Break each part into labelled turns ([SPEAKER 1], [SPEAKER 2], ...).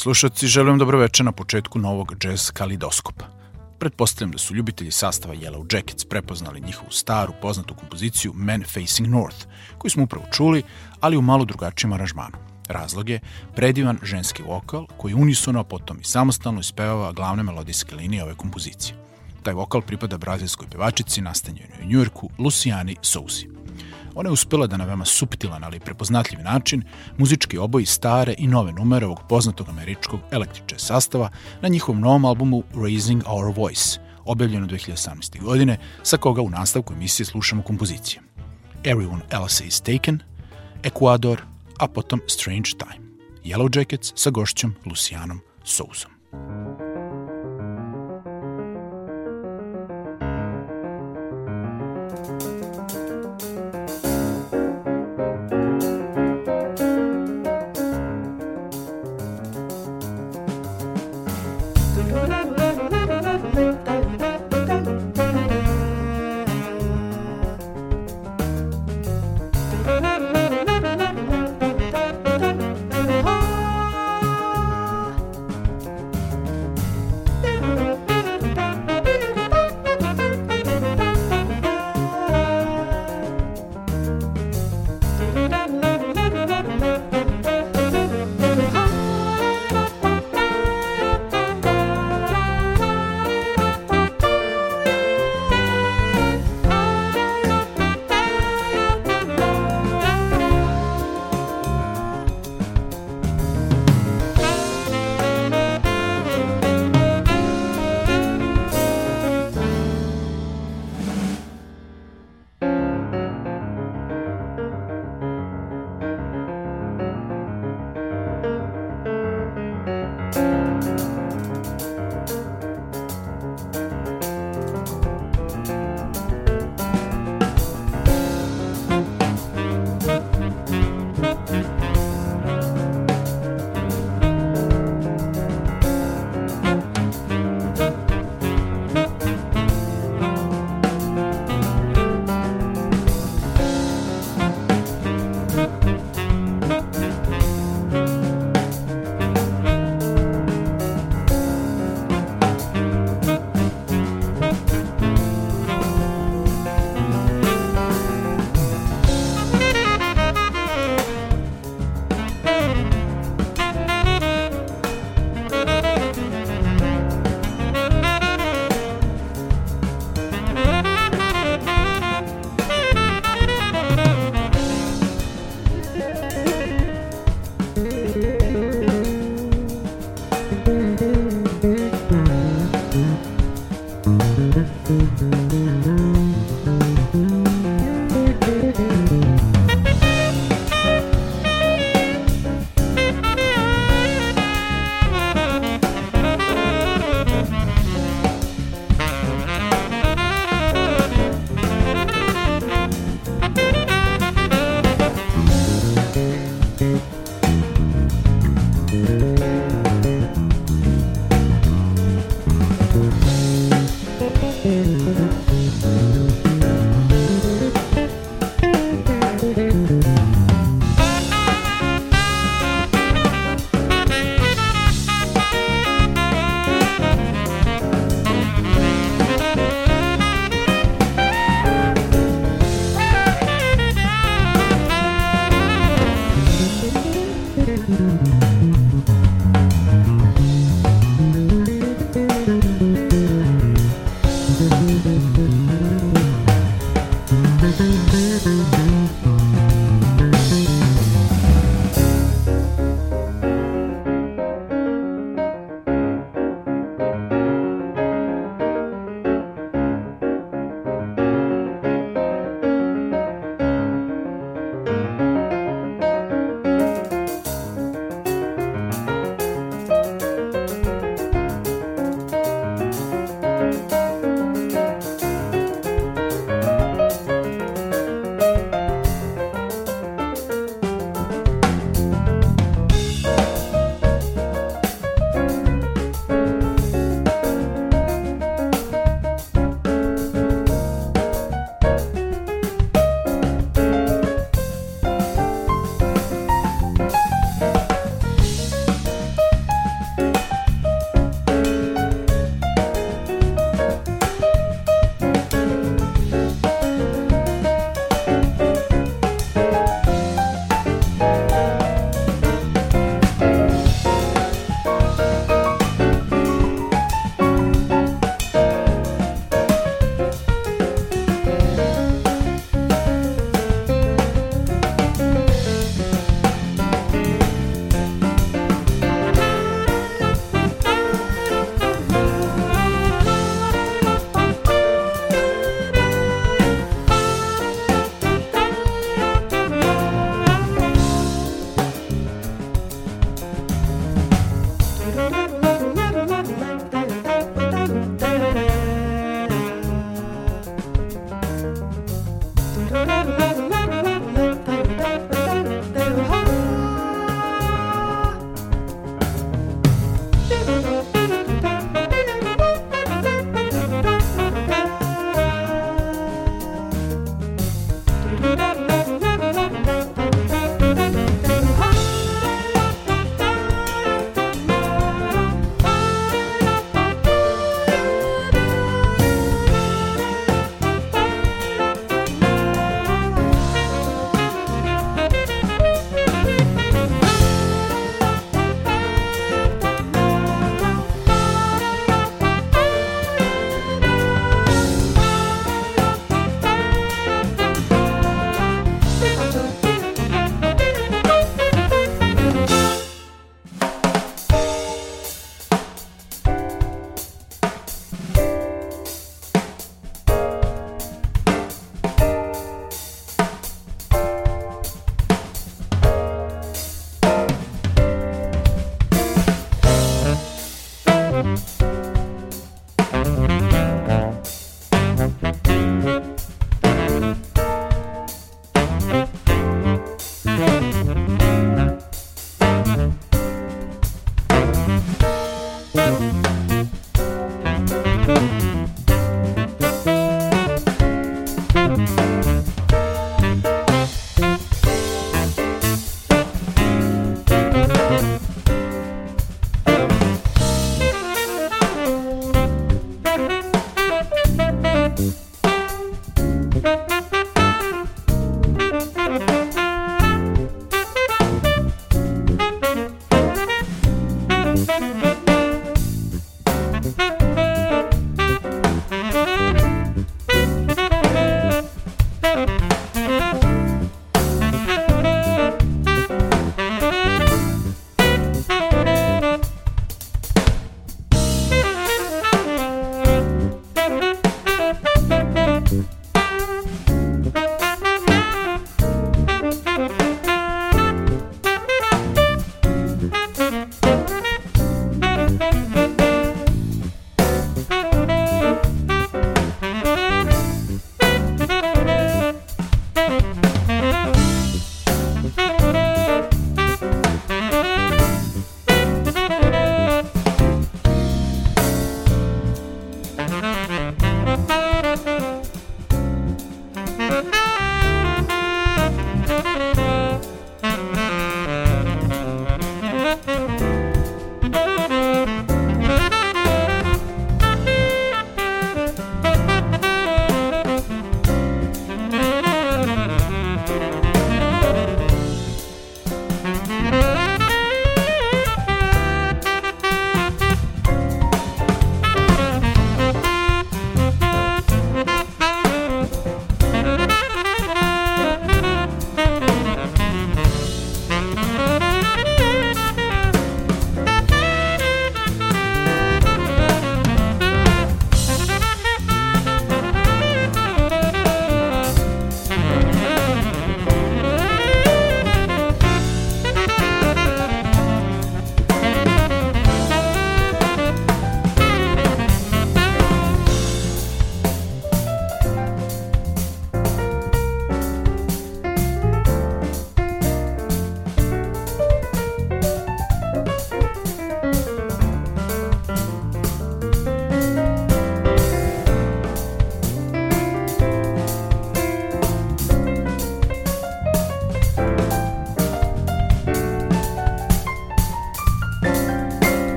[SPEAKER 1] slušalci, želim dobro večer na početku novog jazz kalidoskopa. Pretpostavljam da su ljubitelji sastava Yellow Jackets prepoznali njihovu staru, poznatu kompoziciju Men Facing North, koju smo upravo čuli, ali u malo drugačijem aranžmanu. Razlog je predivan ženski vokal koji unisono, a potom i samostalno ispevava glavne melodijske linije ove kompozicije. Taj vokal pripada brazilskoj pevačici nastanjenoj u Njujorku Luciani Sousi. Ona je uspela da na veoma suptilan, ali prepoznatljiv način muzički oboji stare i nove numere ovog poznatog američkog električe sastava na njihovom novom albumu Raising Our Voice, objavljeno 2018. godine, sa koga u nastavku emisije slušamo kompozicije. Everyone Else is Taken, Ecuador, a potom Strange Time. Yellow Jackets sa gošćom Lucianom Sousom.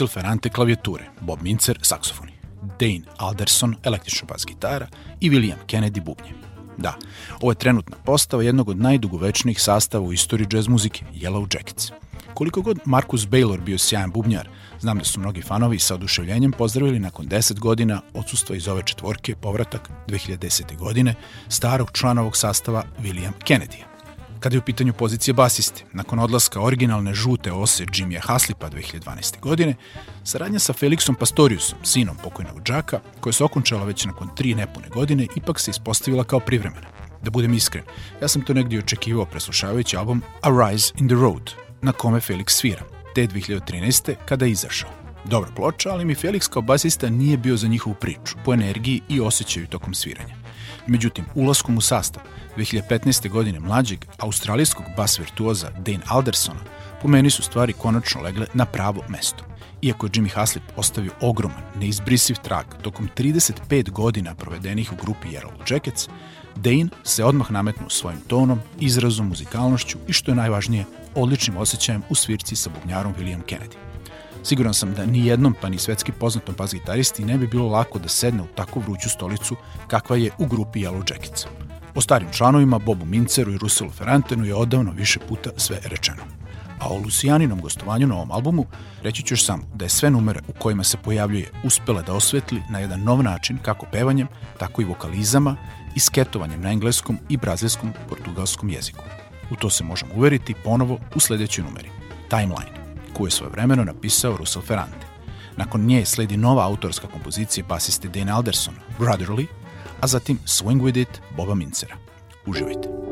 [SPEAKER 1] Russell Ferrante klavijature, Bob Mincer saksofoni. Dane Alderson, električna bas gitara i William Kennedy bubnje. Da, ovo je trenutna postava jednog od najdugovečnijih sastava u istoriji jazz muzike, Yellow Jackets. Koliko god Marcus Baylor bio sjajan bubnjar, znam da su mnogi fanovi sa oduševljenjem pozdravili nakon 10 godina odsustva iz ove četvorke povratak 2010. godine starog člana ovog sastava William Kennedy. Kada je u pitanju pozicije basiste, nakon odlaska originalne žute ose Jimmya Haslipa 2012. godine, saradnja sa Felixom Pastoriusom, sinom pokojnog džaka, koja se okončala već nakon tri nepune godine, ipak se ispostavila kao privremena. Da budem iskren, ja sam to negdje očekivao preslušavajući album A Rise in the Road, na kome Felix svira, te 2013. kada je izašao. Dobra ploča, ali mi Felix kao basista nije bio za njihovu priču, po energiji i osjećaju tokom sviranja. Međutim, ulaskom u sastav 2015. godine mlađeg australijskog bas virtuoza Dane Aldersona, po meni su stvari konačno legle na pravo mesto. Iako je Jimmy Haslip ostavio ogroman, neizbrisiv trag tokom 35 godina provedenih u grupi Yellow Jackets, Dane se odmah nametnuo svojim tonom, izrazom, muzikalnošću i što je najvažnije, odličnim osjećajem u svirci sa bubnjarom William Kennedy. Siguran sam da ni jednom pa ni svetski poznatom bas gitaristi ne bi bilo lako da sedne u takvu vruću stolicu kakva je u grupi Yellow Jackets. O starim članovima, Bobu Minceru i Ruselu Ferrantenu je odavno više puta sve rečeno. A o Lucijaninom gostovanju na ovom albumu reći ću još samo da je sve numere u kojima se pojavljuje uspela da osvetli na jedan nov način kako pevanjem, tako i vokalizama i sketovanjem na engleskom i brazilskom portugalskom jeziku. U to se možemo uveriti ponovo u sledećoj numeri, Timeline, koju je svoje vremeno napisao Russell Ferrante. Nakon nje sledi nova autorska kompozicija basiste Dane Alderson, Brotherly, a zatim Swing With It Boba Mincera. Uživajte!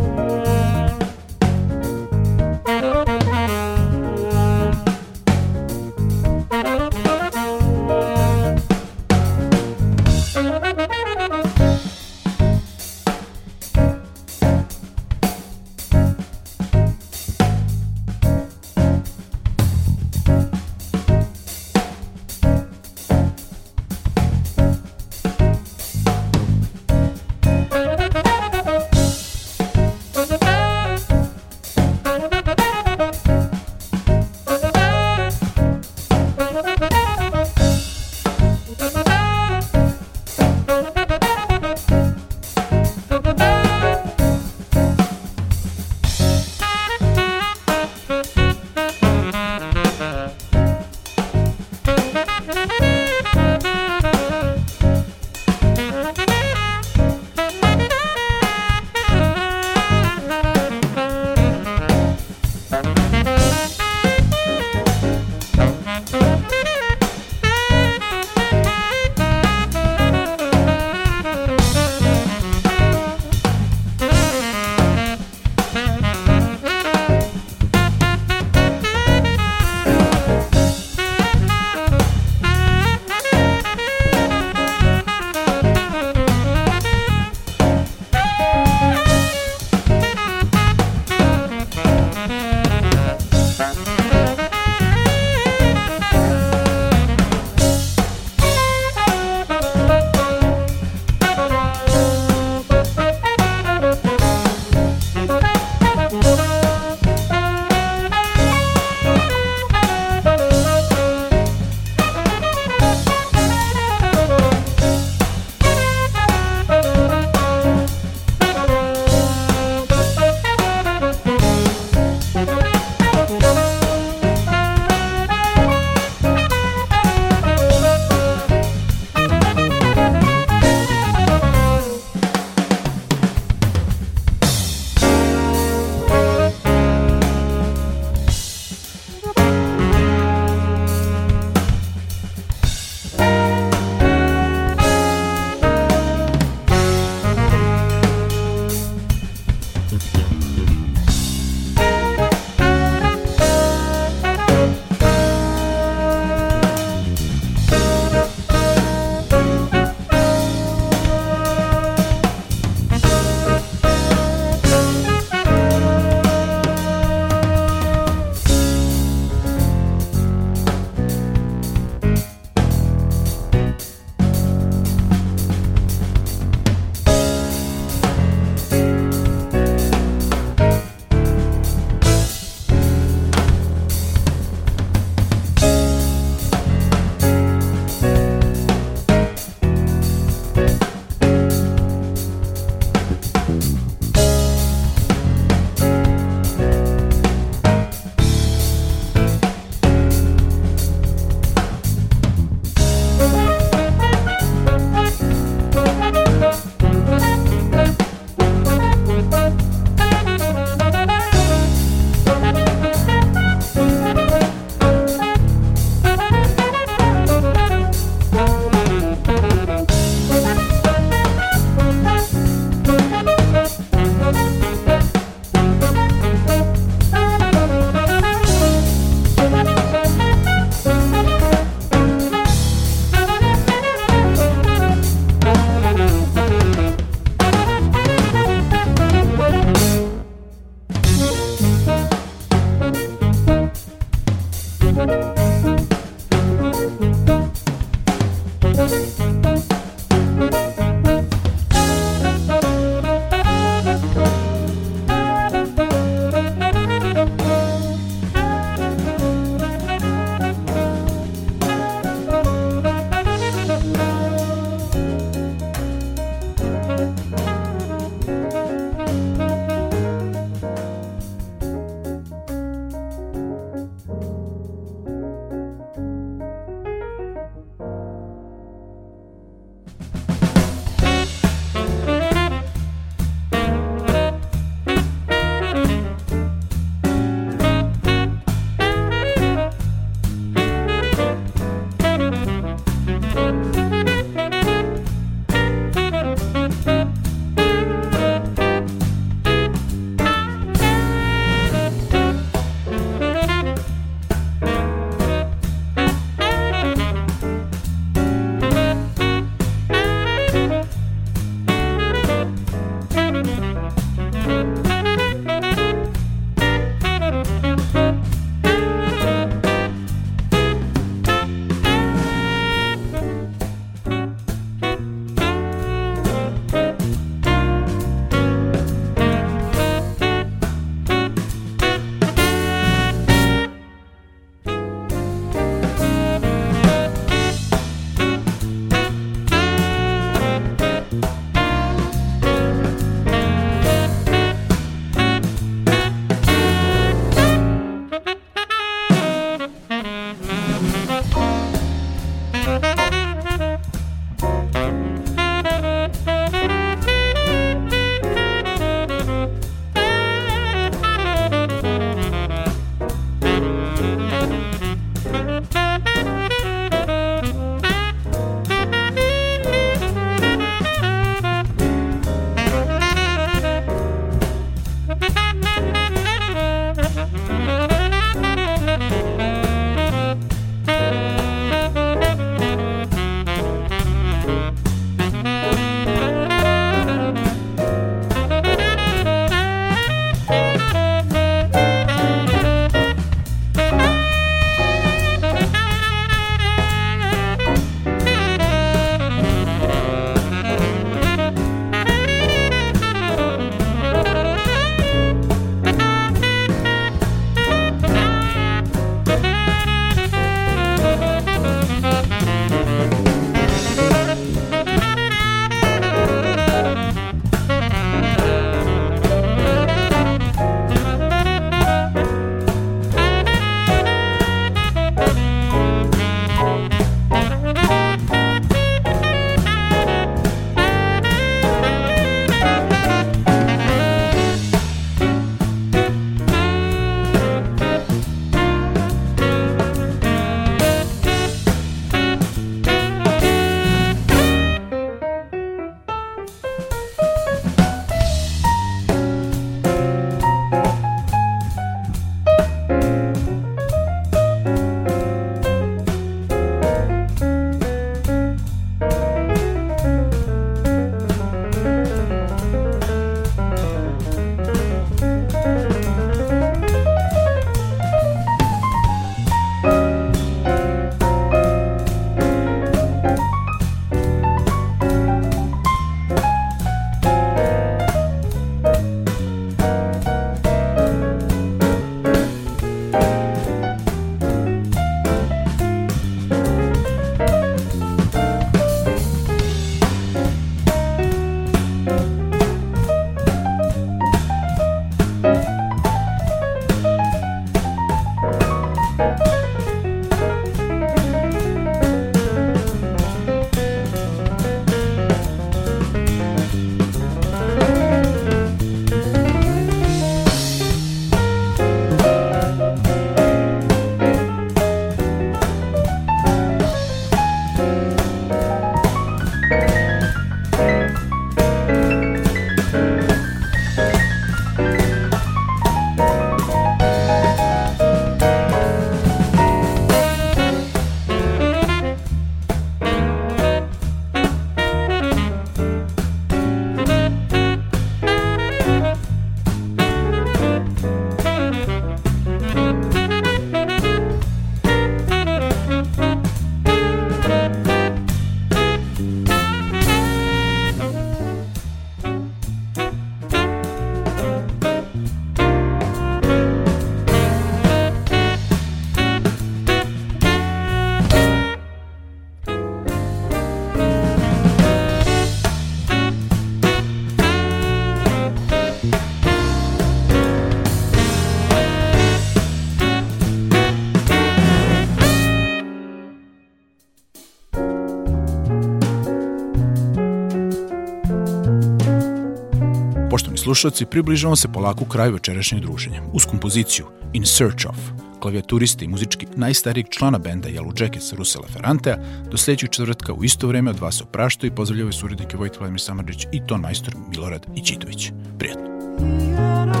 [SPEAKER 1] Slušalci, približavamo se polako kraju večerašnjeg druženja uz kompoziciju In Search of, klavijaturiste i muzički najstarijeg člana benda Yellow Jackets Rusela Ferrantea, do sledećeg četvrtka u isto vreme od vas se opraštaju i pozdravljaju surednike Vojt Vladimir Samadžić i ton majstor Milorad Ićitović. Prijetno.